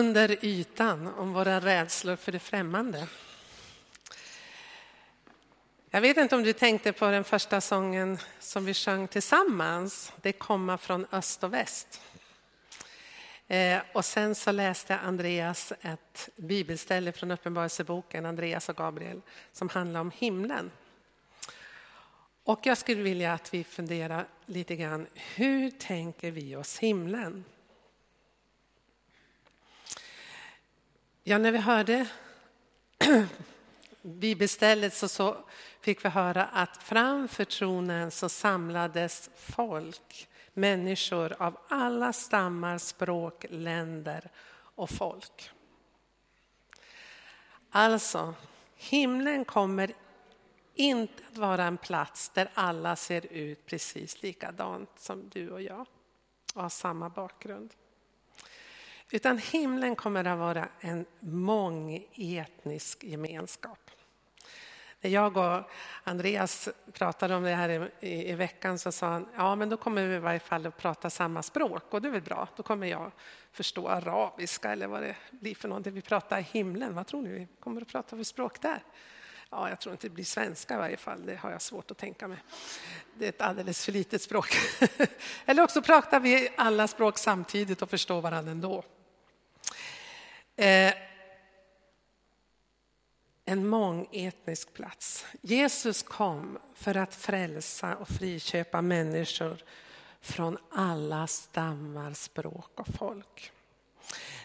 under ytan om våra rädslor för det främmande. Jag vet inte om du tänkte på den första sången som vi sjöng tillsammans, Det komma från öst och väst. Eh, och sen så läste Andreas ett bibelställe från Uppenbarelseboken, Andreas och Gabriel, som handlar om himlen. Och jag skulle vilja att vi funderar lite grann, hur tänker vi oss himlen? Ja, när vi hörde bibelstället så, så fick vi höra att framför tronen så samlades folk, människor av alla stammar, språk, länder och folk. Alltså, himlen kommer inte att vara en plats där alla ser ut precis likadant som du och jag och har samma bakgrund. Utan himlen kommer att vara en mångetnisk gemenskap. När jag och Andreas pratade om det här i, i, veckan så sa han, ja men då kommer vi i varje fall att prata samma språk och det är väl bra. Då kommer jag förstå arabiska eller vad det blir för någonting. Vi pratar i himlen, vad tror ni vi kommer att prata för språk där? Ja, jag tror inte det blir svenska i varje fall, det har jag svårt att tänka mig. Det är ett alldeles för litet språk. eller också pratar vi alla språk samtidigt och förstår varandra ändå. Eh, en mångetnisk plats. Jesus kom för att frälsa och friköpa människor från alla stammar, språk och folk.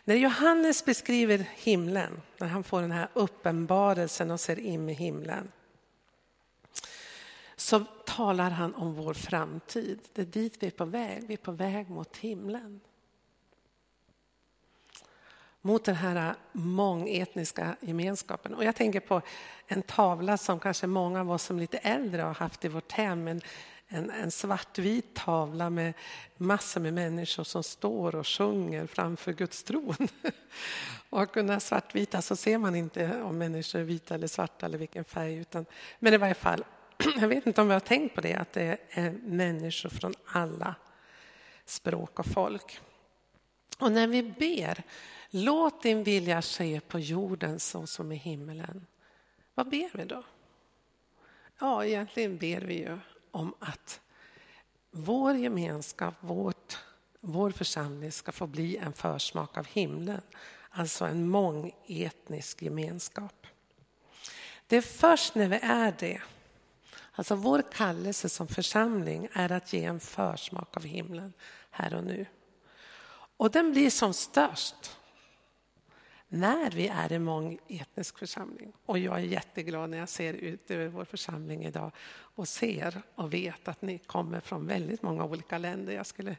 När Johannes beskriver himlen, när han får den här uppenbarelsen och ser in i himlen, så talar han om vår framtid. Det är dit vi är på väg. Vi är på väg mot himlen mot den här mångetniska gemenskapen. Och jag tänker på en tavla som kanske många av oss som lite äldre har haft i vårt hem. En, en, en svartvit tavla med massor med människor som står och sjunger framför Guds tron. Och den här svartvita så ser man inte om människor är vita eller svarta eller vilken färg. Utan, men i varje fall, jag vet inte om vi har tänkt på det, att det är människor från alla språk och folk. Och när vi ber Låt din vilja ske på jorden så som i himmelen. Vad ber vi då? Ja, egentligen ber vi ju om att vår gemenskap, vårt, vår församling ska få bli en försmak av himlen. Alltså en mångetnisk gemenskap. Det är först när vi är det, alltså vår kallelse som församling är att ge en försmak av himlen här och nu. Och den blir som störst när vi är en mångetnisk församling. Och jag är jätteglad när jag ser ut över vår församling idag och ser och vet att ni kommer från väldigt många olika länder. Jag skulle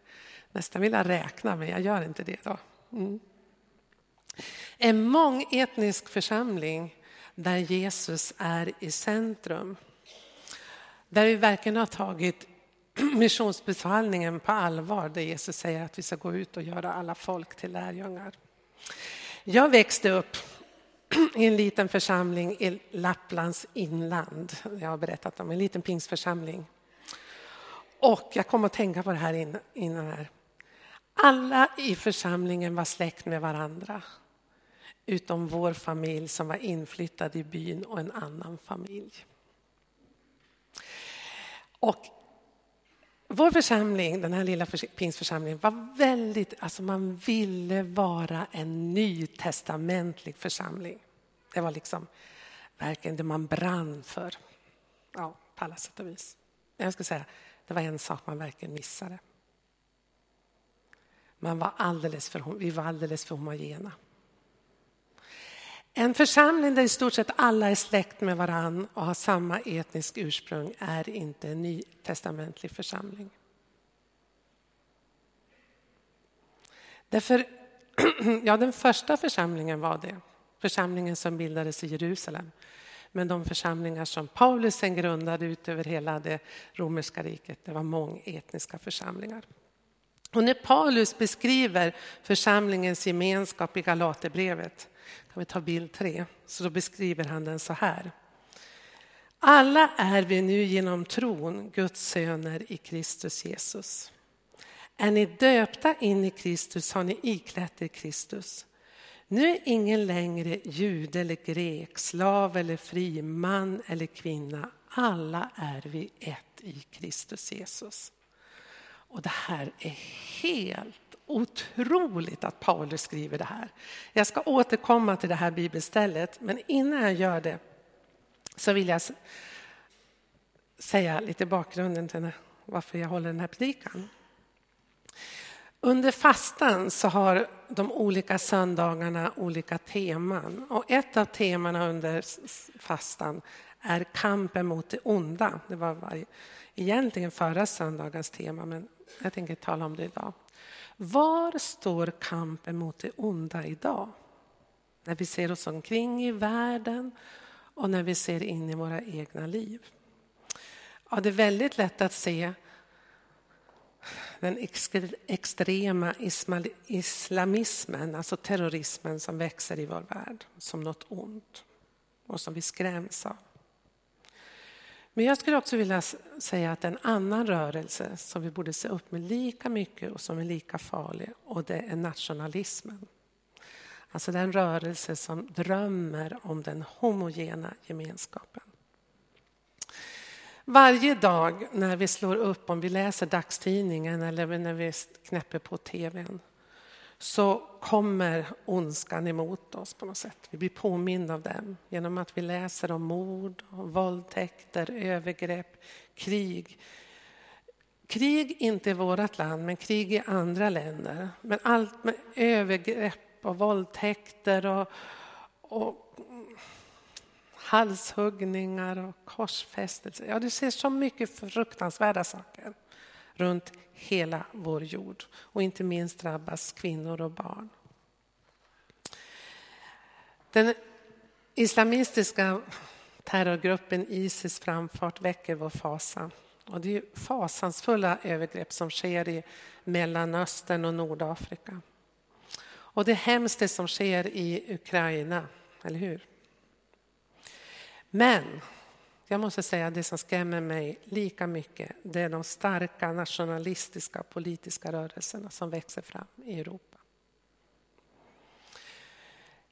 nästan vilja räkna, men jag gör inte det. Då. Mm. En mångetnisk församling där Jesus är i centrum. Där vi verkligen har tagit missionsbefallningen på allvar, där Jesus säger att vi ska gå ut och göra alla folk till lärjungar. Jag växte upp i en liten församling i Lapplands inland. Jag har berättat om en liten pingsförsamling. Och jag kom att tänka på det här innan här. Alla i församlingen var släkt med varandra. Utom vår familj som var inflyttad i byn och en annan familj. Och vår församling, den här lilla pingstförsamlingen, var väldigt, alltså man ville vara en nytestamentlig församling. Det var liksom verkligen det man brann för. Ja, på alla sätt och vis. Jag skulle säga, det var en sak man verkligen missade. Man var alldeles för, vi var alldeles för homogena. En församling där i stort sett alla är släkt med varann och har samma etnisk ursprung är inte en nytestamentlig församling. Därför, ja, den första församlingen var det, församlingen som bildades i Jerusalem. Men de församlingar som Paulus sen grundade ut över hela det romerska riket, det var mångetniska församlingar. Och när Paulus beskriver församlingens gemenskap i Galaterbrevet om vi tar bild tre, så då beskriver han den så här. Alla är vi nu genom tron Guds söner i Kristus Jesus. Är ni döpta in i Kristus har ni iklätt er Kristus. Nu är ingen längre jude eller grek, slav eller fri, man eller kvinna. Alla är vi ett i Kristus Jesus. Och det här är helt otroligt att Paulus skriver det här. Jag ska återkomma till det här bibelstället, men innan jag gör det så vill jag säga lite bakgrunden till varför jag håller den här predikan. Under fastan så har de olika söndagarna olika teman. Och ett av temana under fastan är kampen mot det onda. Det var egentligen förra söndagens tema, men jag tänker tala om det idag. Var står kampen mot det onda idag? När vi ser oss omkring i världen och när vi ser in i våra egna liv. Ja, det är väldigt lätt att se den extrema islamismen, alltså terrorismen som växer i vår värld som något ont och som vi skräms av. Men jag skulle också vilja säga att en annan rörelse som vi borde se upp med lika mycket och som är lika farlig och det är nationalismen. Alltså den rörelse som drömmer om den homogena gemenskapen. Varje dag när vi slår upp, om vi läser dagstidningen eller när vi knäpper på tvn så kommer ondskan emot oss på något sätt. Vi blir påminda av den genom att vi läser om mord, våldtäkter, övergrepp, krig. Krig inte i vårt land, men krig i andra länder. Men allt med övergrepp och våldtäkter och, och halshuggningar och korsfästelser. Ja, du ser så mycket fruktansvärda saker runt hela vår jord. Och inte minst drabbas kvinnor och barn. Den islamistiska terrorgruppen Isis framfart väcker vår fasa. Och det är fasansfulla övergrepp som sker i Mellanöstern och Nordafrika. Och det är hemskt det som sker i Ukraina, eller hur? Men jag måste säga att det som skrämmer mig lika mycket det är de starka nationalistiska politiska rörelserna som växer fram i Europa.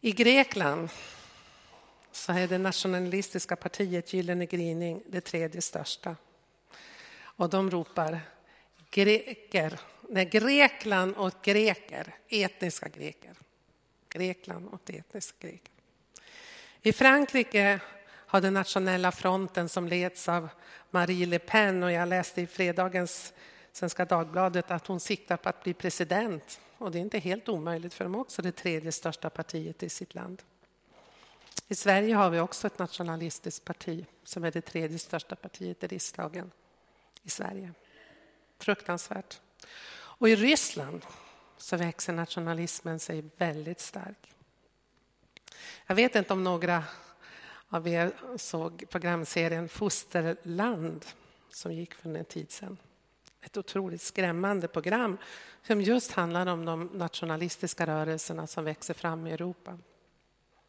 I Grekland så är det nationalistiska partiet Gyllene gryning det tredje största. Och de ropar greker, nej, Grekland åt greker, etniska greker. Grekland åt etniska greker. I Frankrike har den nationella fronten som leds av Marie Le Pen och jag läste i fredagens Svenska Dagbladet att hon siktar på att bli president. Och det är inte helt omöjligt för de är också det tredje största partiet i sitt land. I Sverige har vi också ett nationalistiskt parti som är det tredje största partiet i riksdagen i Sverige. Fruktansvärt. Och i Ryssland så växer nationalismen sig väldigt stark. Jag vet inte om några av er såg programserien Fosterland som gick för en tid sedan. Ett otroligt skrämmande program som just handlar om de nationalistiska rörelserna som växer fram i Europa.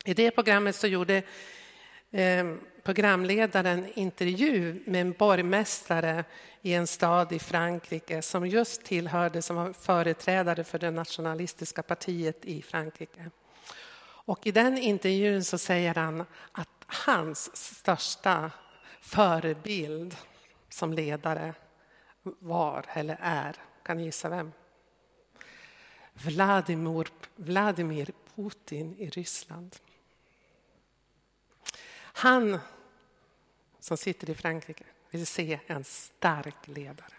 I det programmet så gjorde eh, programledaren intervju med en borgmästare i en stad i Frankrike som just tillhörde som var företrädare för det nationalistiska partiet i Frankrike. Och i den intervjun så säger han att hans största förebild som ledare var eller är, kan ni gissa vem? Vladimir, Vladimir Putin i Ryssland. Han som sitter i Frankrike vill se en stark ledare.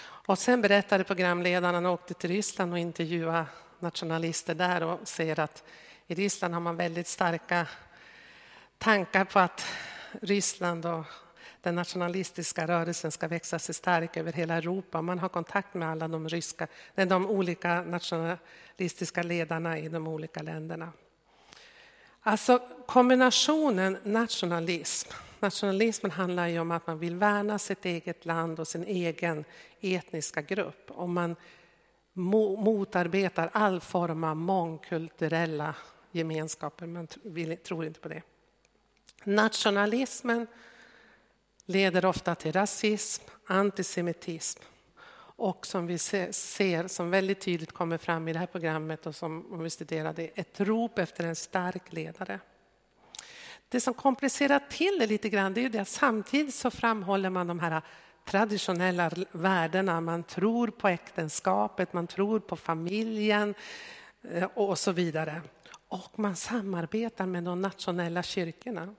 Och sen berättade programledaren, han åkte till Ryssland och intervjuade nationalister där och säger att i Ryssland har man väldigt starka tankar på att Ryssland och den nationalistiska rörelsen ska växa sig stark över hela Europa. Man har kontakt med alla de, ryska, de olika nationalistiska ledarna i de olika länderna. Alltså kombinationen nationalism. Nationalismen handlar ju om att man vill värna sitt eget land och sin egen etniska grupp. Och man motarbetar all form av mångkulturella gemenskaper. Man tror inte på det. Nationalismen leder ofta till rasism, antisemitism och som vi ser som väldigt tydligt kommer fram i det här programmet och som om vi studerade, ett rop efter en stark ledare. Det som komplicerar till det lite grann det är det att samtidigt så framhåller man de här traditionella värdena. Man tror på äktenskapet, man tror på familjen eh, och så vidare. Och man samarbetar med de nationella kyrkorna.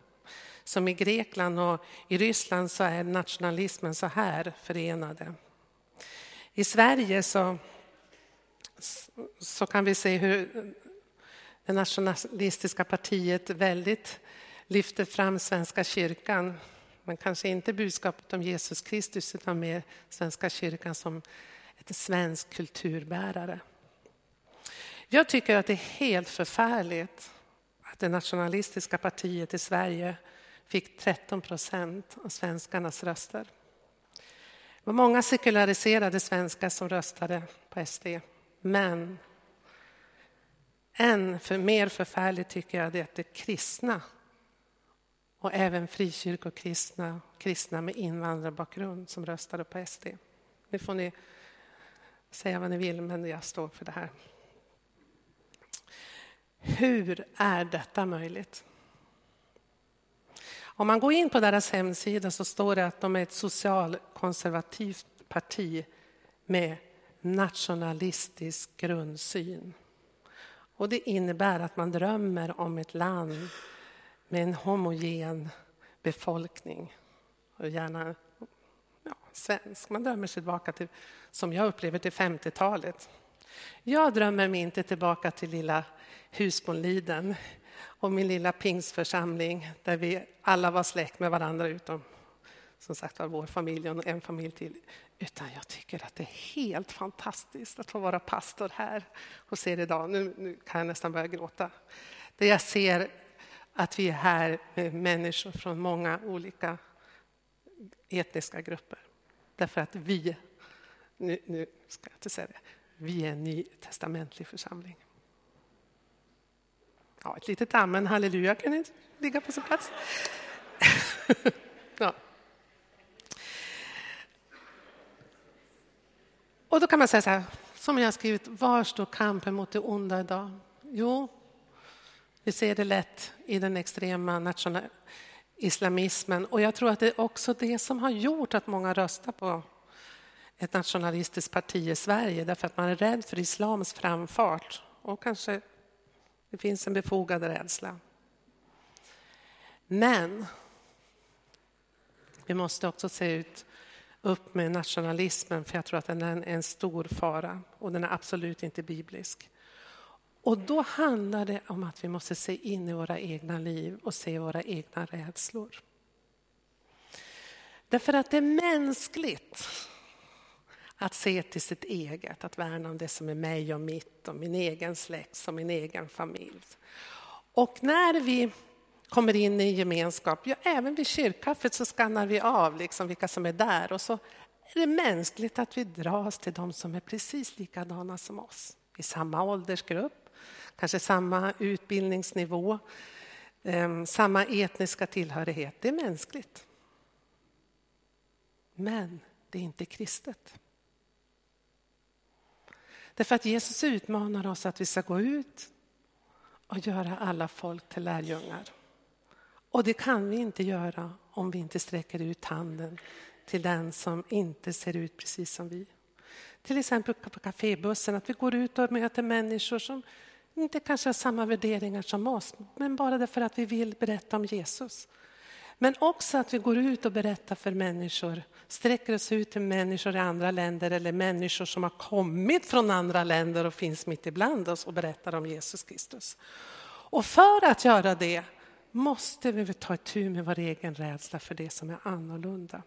Som i Grekland och i Ryssland så är nationalismen så här förenade. I Sverige så, så kan vi se hur det nationalistiska partiet väldigt lyfter fram Svenska kyrkan men kanske inte budskapet om Jesus Kristus utan mer Svenska kyrkan som ett svensk kulturbärare. Jag tycker att det är helt förfärligt att det nationalistiska partiet i Sverige fick 13 procent av svenskarnas röster. Det var många sekulariserade svenskar som röstade på SD. Men än för mer förfärligt tycker jag det är att det kristna och även frikyrkokristna, kristna med invandrarbakgrund som röstade på SD. Nu får ni säga vad ni vill, men jag står för det här. Hur är detta möjligt? Om man går in på deras hemsida så står det att de är ett socialkonservativt parti med nationalistisk grundsyn. Och det innebär att man drömmer om ett land med en homogen befolkning. Och gärna ja, svensk. Man drömmer sig tillbaka till, som jag upplever, till 50-talet. Jag drömmer mig inte tillbaka till lilla Husbondliden och min lilla pingsförsamling där vi alla var släkt med varandra utom som sagt var vår familj och en familj till. Utan jag tycker att det är helt fantastiskt att få vara pastor här hos er idag. Nu, nu kan jag nästan börja gråta. Där jag ser att vi är här med människor från många olika etniska grupper. Därför att vi, nu, nu ska jag inte säga det, vi är en nytestamentlig församling. Ja, ett litet amen, halleluja, kan inte ligga på sin plats. ja. Och då kan man säga så här, som jag har skrivit, var står kampen mot det onda idag? Jo, vi ser det lätt i den extrema nationella islamismen och jag tror att det är också det som har gjort att många röstar på ett nationalistiskt parti i Sverige därför att man är rädd för islams framfart och kanske det finns en befogad rädsla. Men vi måste också se ut upp med nationalismen för jag tror att den är en stor fara och den är absolut inte biblisk. Och då handlar det om att vi måste se in i våra egna liv och se våra egna rädslor. Därför att det är mänskligt att se till sitt eget, att värna om det som är mig och mitt och min egen släkt och min egen familj. Och när vi kommer in i gemenskap, ja, även vid kyrkkaffet så skannar vi av liksom vilka som är där och så är det mänskligt att vi dras till de som är precis likadana som oss i samma åldersgrupp, kanske samma utbildningsnivå, ehm, samma etniska tillhörighet. Det är mänskligt. Men det är inte kristet. Därför att Jesus utmanar oss att vi ska gå ut och göra alla folk till lärjungar. Och det kan vi inte göra om vi inte sträcker ut handen till den som inte ser ut precis som vi. Till exempel på kafébussen, att vi går ut och möter människor som inte kanske har samma värderingar som oss, men bara därför att vi vill berätta om Jesus. Men också att vi går ut och berättar för människor, sträcker oss ut till människor i andra länder eller människor som har kommit från andra länder och finns mitt ibland oss och berättar om Jesus Kristus. Och för att göra det måste vi ta itu med vår egen rädsla för det som är annorlunda.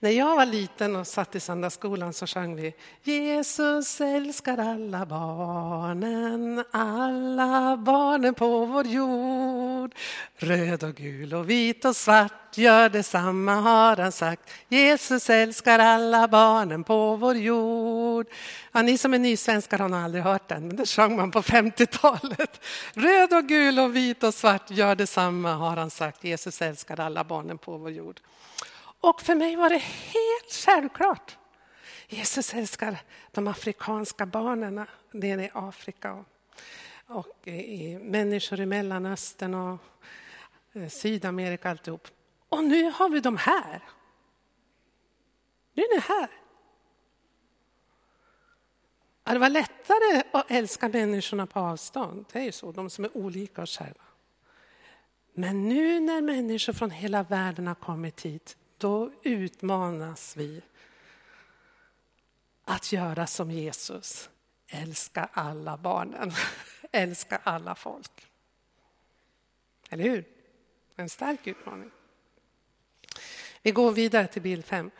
När jag var liten och satt i söndagsskolan så sjöng vi Jesus älskar alla barnen, alla barnen på vår jord. Röd och gul och vit och svart gör detsamma har han sagt. Jesus älskar alla barnen på vår jord. Ja, ni som är nysvenskar har nog aldrig hört den, men det sjöng man på 50-talet. Röd och gul och vit och svart gör detsamma har han sagt. Jesus älskar alla barnen på vår jord. Och för mig var det helt självklart. Jesus älskar de afrikanska barnen nere i Afrika och, och i människor i Mellanöstern och eh, Sydamerika alltihop. Och nu har vi dem här. Nu är ni här. det var lättare att älska människorna på avstånd. Det är ju så, de som är olika oss själva. Men nu när människor från hela världen har kommit hit, då utmanas vi att göra som Jesus. Älska alla barnen, älska alla folk. Eller hur? En stark utmaning. Vi går vidare till bild fem.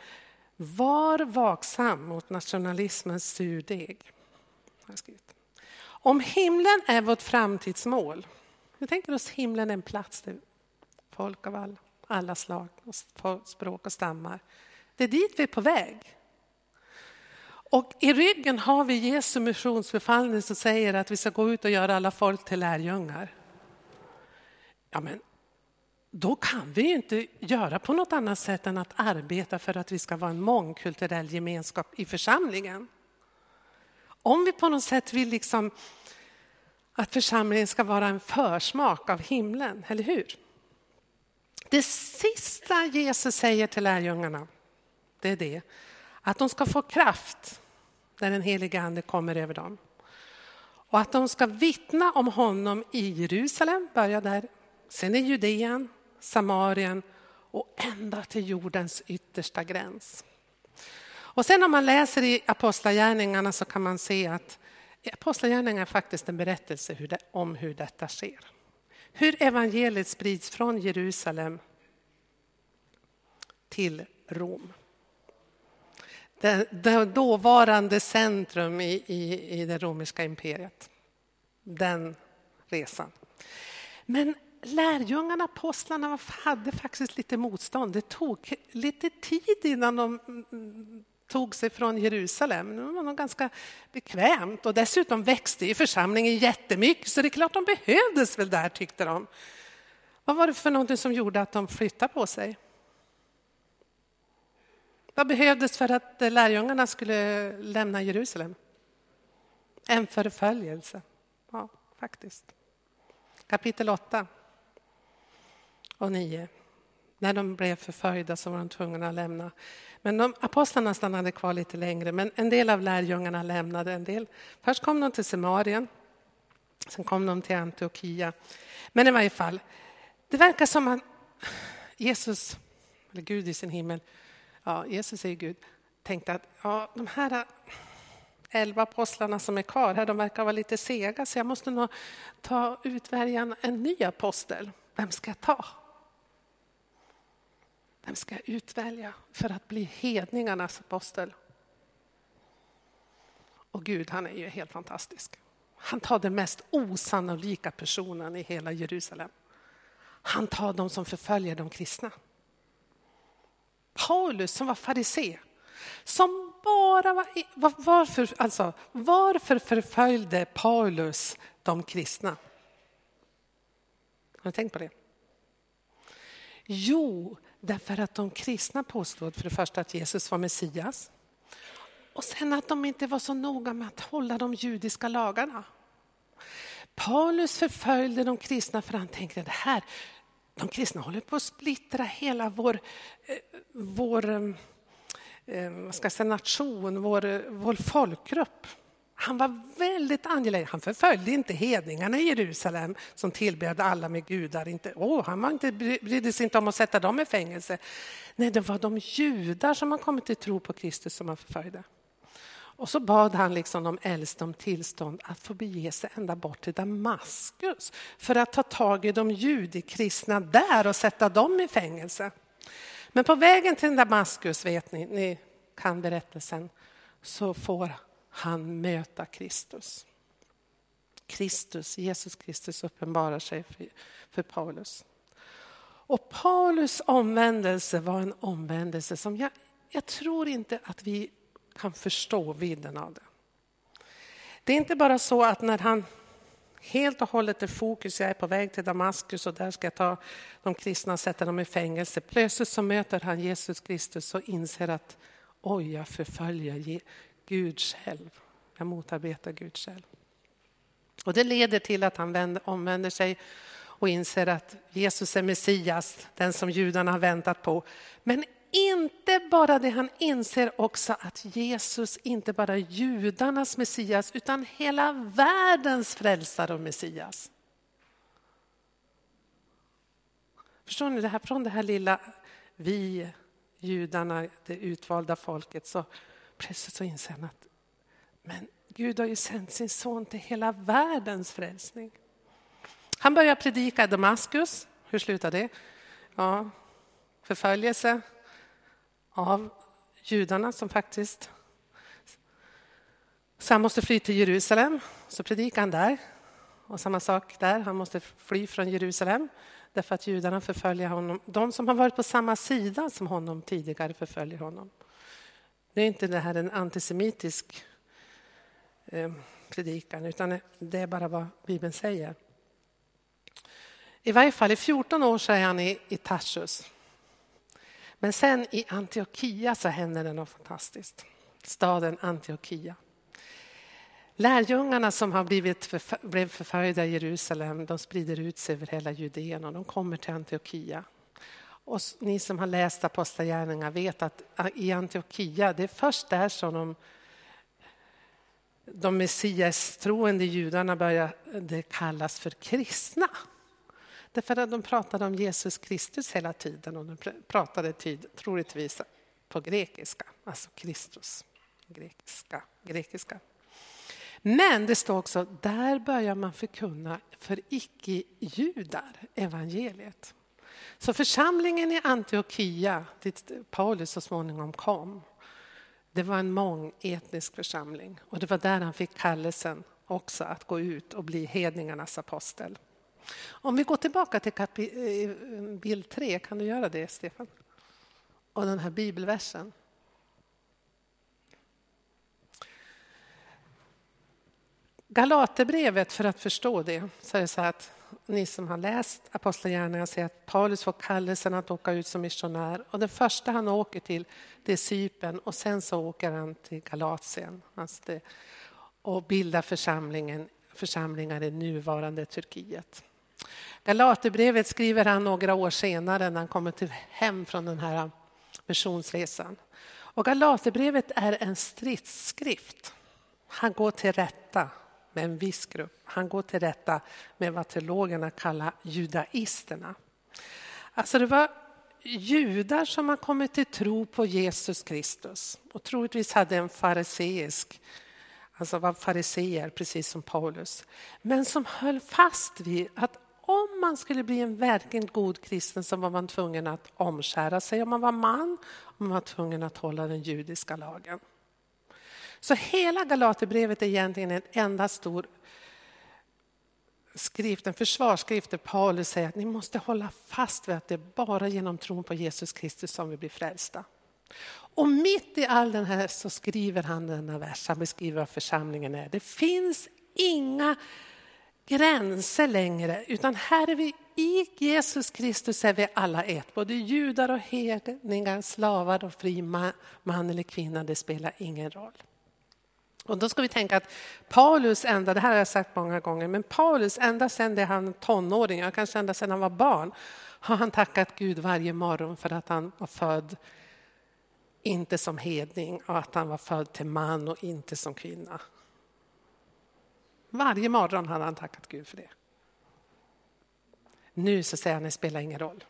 Var vaksam mot nationalismens surdeg. Om himlen är vårt framtidsmål, vi tänker oss himlen en plats där folk av alla alla slag, språk och stammar. Det är dit vi är på väg. Och i ryggen har vi Jesu missionsbefallning som säger att vi ska gå ut och göra alla folk till lärjungar. Ja, men då kan vi inte göra på något annat sätt än att arbeta för att vi ska vara en mångkulturell gemenskap i församlingen. Om vi på något sätt vill liksom att församlingen ska vara en försmak av himlen, eller hur? Det sista Jesus säger till lärjungarna, det är det att de ska få kraft när den heliga Ande kommer över dem. Och att de ska vittna om honom i Jerusalem, börja där, sen i Judeen, Samarien och ända till jordens yttersta gräns. Och sen om man läser i Apostlagärningarna så kan man se att Apostlagärningarna är faktiskt en berättelse om hur detta sker. Hur evangeliet sprids från Jerusalem till Rom. Det, det dåvarande centrum i, i, i det romerska imperiet. Den resan. Men lärjungarna, apostlarna, hade faktiskt lite motstånd. Det tog lite tid innan de tog sig från Jerusalem. Det var nog ganska bekvämt och dessutom växte ju församlingen jättemycket så det är klart de behövdes väl där tyckte de. Vad var det för någonting som gjorde att de flyttade på sig? Vad behövdes för att lärjungarna skulle lämna Jerusalem? En förföljelse. Ja, faktiskt. Kapitel 8 och 9. När de blev förföljda så var de tvungna att lämna. Men de, apostlarna stannade kvar lite längre, men en del av lärjungarna lämnade. en del. Först kom de till Samarien, sen kom de till Antiochia. Men i varje fall, det verkar som att Jesus, eller Gud i sin himmel, ja, Jesus är ju Gud, tänkte att ja, de här elva apostlarna som är kvar här, de verkar vara lite sega, så jag måste nog ta utvälja en ny apostel. Vem ska jag ta? Vem ska jag utvälja för att bli hedningarnas apostel? Och Gud, han är ju helt fantastisk. Han tar den mest osannolika personen i hela Jerusalem. Han tar de som förföljer de kristna. Paulus som var farisé, som bara var... Varför, alltså, varför förföljde Paulus de kristna? Har ni tänkt på det? Jo, därför att de kristna påstod för det första att Jesus var Messias och sen att de inte var så noga med att hålla de judiska lagarna. Paulus förföljde de kristna för han tänkte det här, de kristna håller på att splittra hela vår, eh, vår eh, eh, vad ska jag säga, nation, vår, vår folkgrupp. Han var väldigt angelägen. Han förföljde inte hedningarna i Jerusalem som tillbedde alla med gudar. Inte, oh, han var inte, brydde sig inte om att sätta dem i fängelse. Nej, det var de judar som har kommit till tro på Kristus som han förföljde. Och så bad han liksom de äldste om tillstånd att få bege sig ända bort till Damaskus för att ta tag i de judikristna där och sätta dem i fängelse. Men på vägen till Damaskus, vet ni, ni kan berättelsen, så får han möta Kristus. Kristus, Jesus Kristus uppenbarar sig för, för Paulus. Och Paulus omvändelse var en omvändelse som jag, jag tror inte att vi kan förstå vidden av det. Det är inte bara så att när han helt och hållet är fokus, jag är på väg till Damaskus och där ska jag ta de kristna och sätta dem i fängelse. Plötsligt så möter han Jesus Kristus och inser att oj, jag förföljer Gud själv. Jag motarbetar Gud själv. Och det leder till att han omvänder sig och inser att Jesus är Messias, den som judarna har väntat på. Men inte bara det, han inser också att Jesus inte bara är judarnas Messias utan hela världens frälsare och Messias. Förstår ni, det här, från det här lilla vi, judarna, det utvalda folket, så plötsligt så inser han att men Gud har ju sänt sin son till hela världens frälsning. Han börjar predika i Damaskus. Hur slutar det? Ja, förföljelse av judarna som faktiskt... Så han måste fly till Jerusalem, så predikar han där. Och samma sak där, han måste fly från Jerusalem därför att judarna förföljer honom. De som har varit på samma sida som honom tidigare förföljer honom. Nu är inte det här en antisemitisk eh, predikan, utan det är bara vad Bibeln säger. I varje fall i 14 år så är han i, i Tarsus. Men sen i Antiochia så händer det något fantastiskt. Staden Antiochia. Lärjungarna som har blivit förf blev förföljda i Jerusalem, de sprider ut sig över hela Judeen och de kommer till Antiochia. Och ni som har läst Apostlagärningarna vet att ah, i Antiochia, det är först där som de, de messias-troende judarna började kallas för kristna. Därför att de pratade om Jesus Kristus hela tiden och de pratade tid, troligtvis på grekiska, alltså Kristus. Grekiska, grekiska. Men det står också, där börjar man förkunna för icke-judar evangeliet. Så församlingen i Antiochia, dit Paulus så småningom kom, det var en mångetnisk församling och det var där han fick kallelsen också att gå ut och bli hedningarnas apostel. Om vi går tillbaka till eh, bild 3, kan du göra det Stefan? Och den här bibelversen. Galaterbrevet, för att förstå det, så är det så att ni som har läst Apostlagärningarna ser att Paulus får kallelsen att åka ut som missionär. Och den första han åker till det är Cypern och sen så åker han till Galatien alltså det, och bildar församlingen, församlingar i nuvarande Turkiet. Galaterbrevet skriver han några år senare när han kommer till hem från den här missionsresan. Och Galaterbrevet är en stridsskrift. Han går till rätta med en viss grupp. Han går till rätta med vad teologerna kallar judaisterna. Alltså det var judar som har kommit till tro på Jesus Kristus och troligtvis hade en fariseisk, alltså var fariseer precis som Paulus, men som höll fast vid att om man skulle bli en verkligen god kristen så var man tvungen att omskära sig om man var man och man var tvungen att hålla den judiska lagen. Så hela Galaterbrevet är egentligen en enda stor skrift, en försvarsskrift där Paulus säger att ni måste hålla fast vid att det är bara genom tron på Jesus Kristus som vi blir frälsta. Och mitt i all den här så skriver han denna vers, han beskriver vad församlingen är. Det finns inga gränser längre, utan här är vi i Jesus Kristus är vi alla ett. Både judar och hedningar, slavar och fri man eller kvinna, det spelar ingen roll. Och då ska vi tänka att Paulus ända, det här har jag sagt många gånger, men Paulus ända sedan det han tonåring, kanske ända sedan han var barn, har han tackat Gud varje morgon för att han var född inte som hedning och att han var född till man och inte som kvinna. Varje morgon har han tackat Gud för det. Nu så säger han, det spelar ingen roll.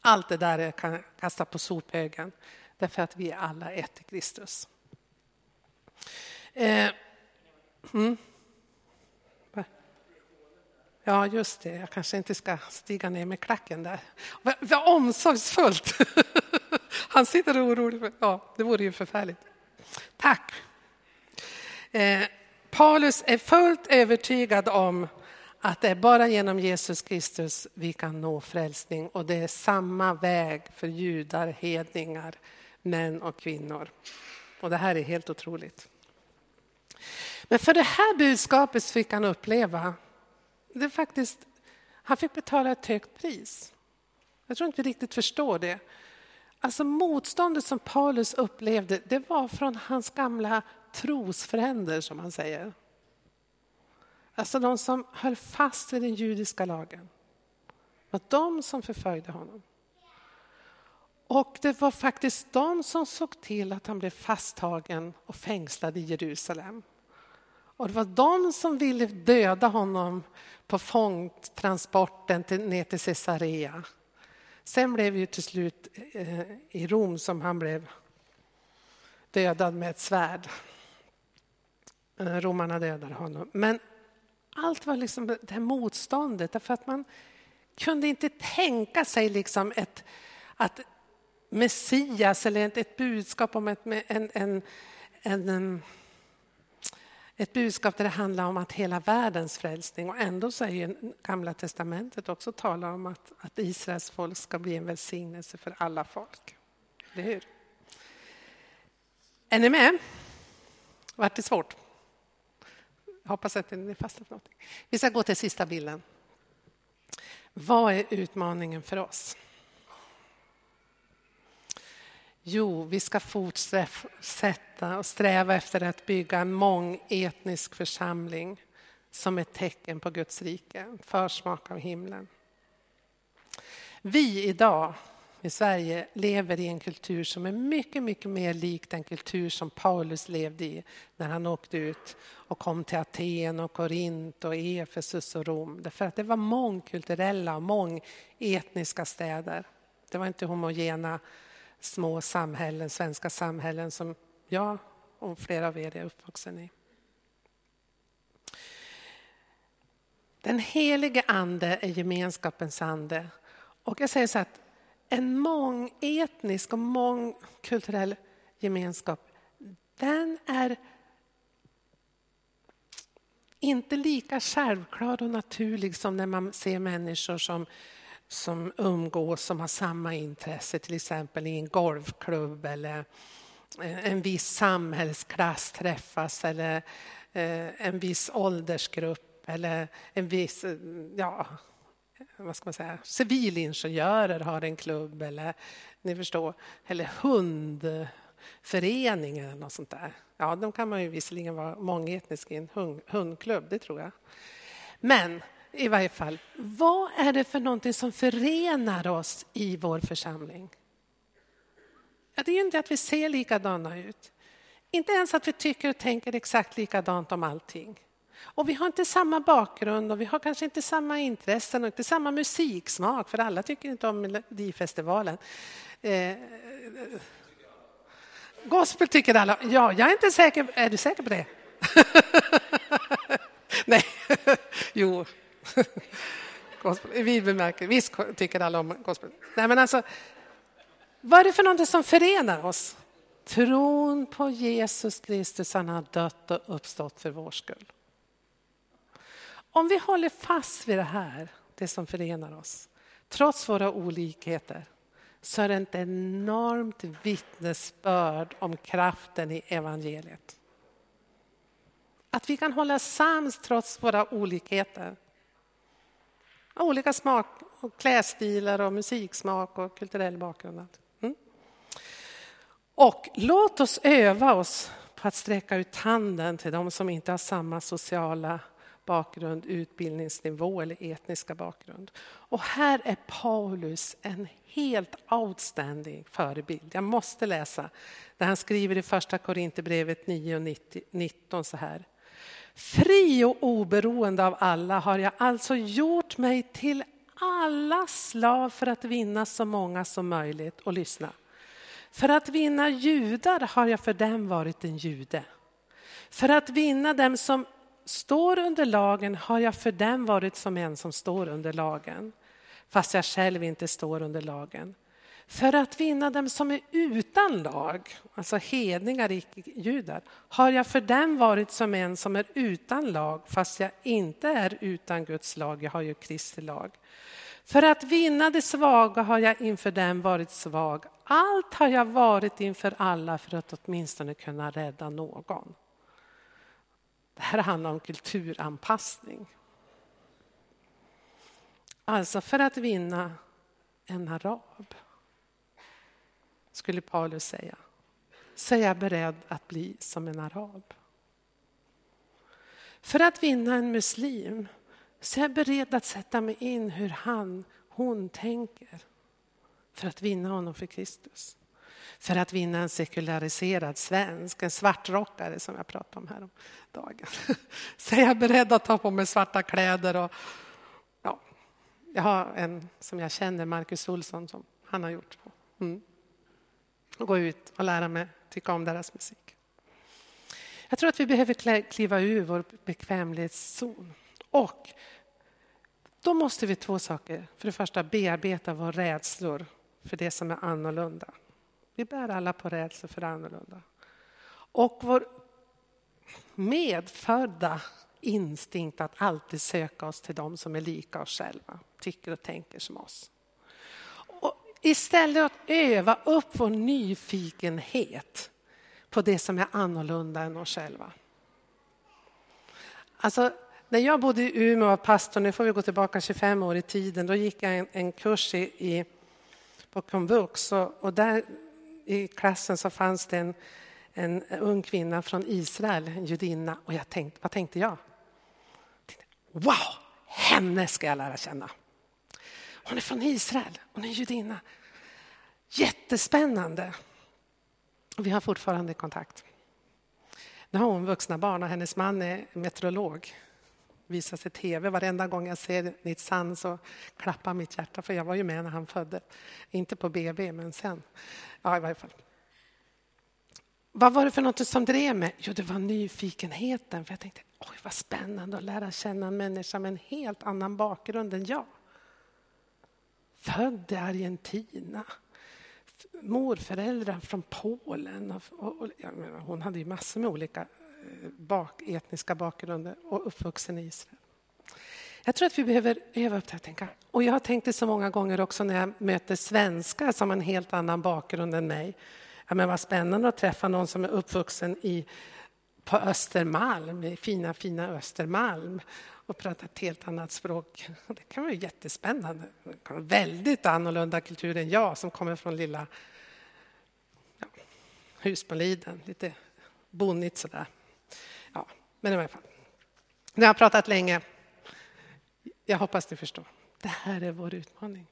Allt det där kan jag kasta på sophögen därför att vi är alla ett i Kristus. Eh, mm. Ja, just det. Jag kanske inte ska stiga ner med klacken där. Vad omsorgsfullt! Han sitter orolig. Ja, det vore ju förfärligt. Tack. Eh, Paulus är fullt övertygad om att det är bara genom Jesus Kristus vi kan nå frälsning och det är samma väg för judar, hedningar, män och kvinnor. Och det här är helt otroligt. Men för det här budskapet fick han uppleva, det faktiskt, han fick betala ett högt pris. Jag tror inte vi riktigt förstår det. Alltså motståndet som Paulus upplevde, det var från hans gamla trosfränder som han säger. Alltså de som höll fast vid den judiska lagen. Det var de som förföljde honom. Och det var faktiskt de som såg till att han blev fasttagen och fängslad i Jerusalem. Och det var de som ville döda honom på fångtransporten till, ner till Caesarea. Sen blev det ju till slut eh, i Rom som han blev dödad med ett svärd. Eh, romarna dödade honom. Men allt var liksom det här motståndet därför att man kunde inte tänka sig liksom ett, att Messias eller ett, ett budskap om ett, en, en, en, ett budskap där det handlar om att hela världens frälsning och ändå så är ju Gamla Testamentet också talar om att, att Israels folk ska bli en välsignelse för alla folk. Eller hur? Är ni med? Vart det svårt? Jag hoppas att ni fastnar för något. Vi ska gå till sista bilden. Vad är utmaningen för oss? Jo, vi ska fortsätta och sträva efter att bygga en mångetnisk församling som ett tecken på Guds rike, en försmak av himlen. Vi idag i Sverige lever i en kultur som är mycket, mycket mer lik den kultur som Paulus levde i när han åkte ut och kom till Aten och Korint och Efesus och Rom. Därför att det var mångkulturella och mångetniska städer. Det var inte homogena små samhällen, svenska samhällen som jag och flera av er är uppvuxen i. Den helige ande är gemenskapens ande. Och jag säger så att en mångetnisk och mångkulturell gemenskap, den är inte lika självklar och naturlig som när man ser människor som som umgås som har samma intresse, till exempel i en golfklubb eller eh, en viss samhällsklass träffas eller eh, en viss åldersgrupp eller en viss, eh, ja, vad ska man säga, civilingenjörer har en klubb eller ni förstår, eller hundföreningen eller något sånt där. Ja, de kan man ju visserligen vara mångetnisk i en hundklubb, det tror jag. Men i varje fall, vad är det för någonting som förenar oss i vår församling? Ja, det är ju inte att vi ser likadana ut. Inte ens att vi tycker och tänker exakt likadant om allting. Och vi har inte samma bakgrund och vi har kanske inte samma intressen och inte samma musiksmak, för alla tycker inte om Melodifestivalen. Eh, gospel tycker alla. Ja, jag är inte säker. Är du säker på det? Nej, jo, gospel, I vid bemärkelse. Visst tycker alla om gospel. Nej, men alltså, vad är det för någonting som förenar oss? Tron på Jesus Kristus, han har dött och uppstått för vår skull. Om vi håller fast vid det här, det som förenar oss, trots våra olikheter, så är det ett enormt vittnesbörd om kraften i evangeliet. Att vi kan hålla sams trots våra olikheter. Olika smak, och klädstilar och musiksmak och kulturell bakgrund. Mm. Och låt oss öva oss på att sträcka ut handen till de som inte har samma sociala bakgrund, utbildningsnivå eller etniska bakgrund. Och här är Paulus en helt outstanding förebild. Jag måste läsa där han skriver i första Korinthierbrevet 9 och 19 så här. Fri och oberoende av alla har jag alltså gjort mig till alla slav för att vinna så många som möjligt. Och lyssna. För att vinna judar har jag för dem varit en jude. För att vinna dem som står under lagen har jag för dem varit som en som står under lagen. Fast jag själv inte står under lagen. För att vinna dem som är utan lag, alltså hedningar, icke-judar, har jag för dem varit som en som är utan lag, fast jag inte är utan Guds lag, jag har ju Kristi lag. För att vinna de svaga har jag inför dem varit svag. Allt har jag varit inför alla för att åtminstone kunna rädda någon. Det här handlar om kulturanpassning. Alltså för att vinna en arab skulle Paulus säga, så är jag beredd att bli som en arab. För att vinna en muslim så är jag beredd att sätta mig in hur han, hon tänker för att vinna honom för Kristus. För att vinna en sekulariserad svensk, en svartrockare som jag pratade om här dagen. Så är jag beredd att ta på mig svarta kläder och ja, jag har en som jag känner, Marcus Olsson, som han har gjort. Mm. Och gå ut och lära mig tycka om deras musik. Jag tror att vi behöver kliva ur vår bekvämlighetszon. Och då måste vi två saker. För det första bearbeta våra rädslor för det som är annorlunda. Vi bär alla på rädslor för det annorlunda. Och vår medfödda instinkt att alltid söka oss till dem som är lika oss själva, tycker och tänker som oss. Istället att öva upp vår nyfikenhet på det som är annorlunda än oss själva. Alltså, när jag bodde i Umeå och var pastor, nu får vi gå tillbaka 25 år i tiden, då gick jag en, en kurs i, i, på komvux och, och där i klassen så fanns det en, en ung kvinna från Israel, en judinna. Och jag tänkte, vad tänkte jag? Wow, henne ska jag lära känna. Hon är från Israel, hon är judinna. Jättespännande. Vi har fortfarande kontakt. Nu har hon vuxna barn och hennes man är meteorolog. Visas i tv. Varenda gång jag ser Nitzan så klappar mitt hjärta för jag var ju med när han födde. Inte på BB, men sen. Ja, i varje fall. Vad var det för något som drev mig? Jo, det var nyfikenheten. För jag tänkte, oj vad spännande att lära känna en människa med en helt annan bakgrund än jag. Född i Argentina. Morföräldrar från Polen. Och, och, menar, hon hade ju massor med olika eh, bak, etniska bakgrunder och uppvuxen i Israel. Jag tror att vi behöver öva upp det här, tänka. Och jag har tänkt det så många gånger också när jag möter svenskar som har en helt annan bakgrund än mig. Ja, men vad spännande att träffa någon som är uppvuxen i, på Östermalm, i fina, fina Östermalm och prata ett helt annat språk. Det kan vara jättespännande. Väldigt annorlunda kultur än jag som kommer från lilla ja, Husboliden, lite bonnigt sådär. Ja, men i alla fall. Nu har jag pratat länge. Jag hoppas du förstår. Det här är vår utmaning.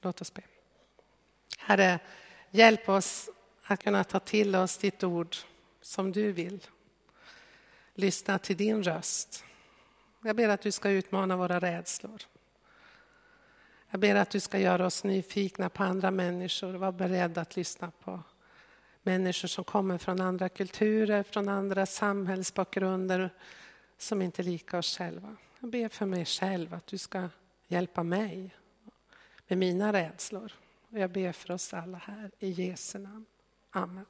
Låt oss be. Herre, hjälp oss att kunna ta till oss ditt ord som du vill. Lyssna till din röst. Jag ber att du ska utmana våra rädslor. Jag ber att du ska göra oss nyfikna på andra människor och vara beredd att lyssna på människor som kommer från andra kulturer, från andra samhällsbakgrunder som inte är lika oss själva. Jag ber för mig själv att du ska hjälpa mig med mina rädslor. Och jag ber för oss alla här i Jesu namn. Amen.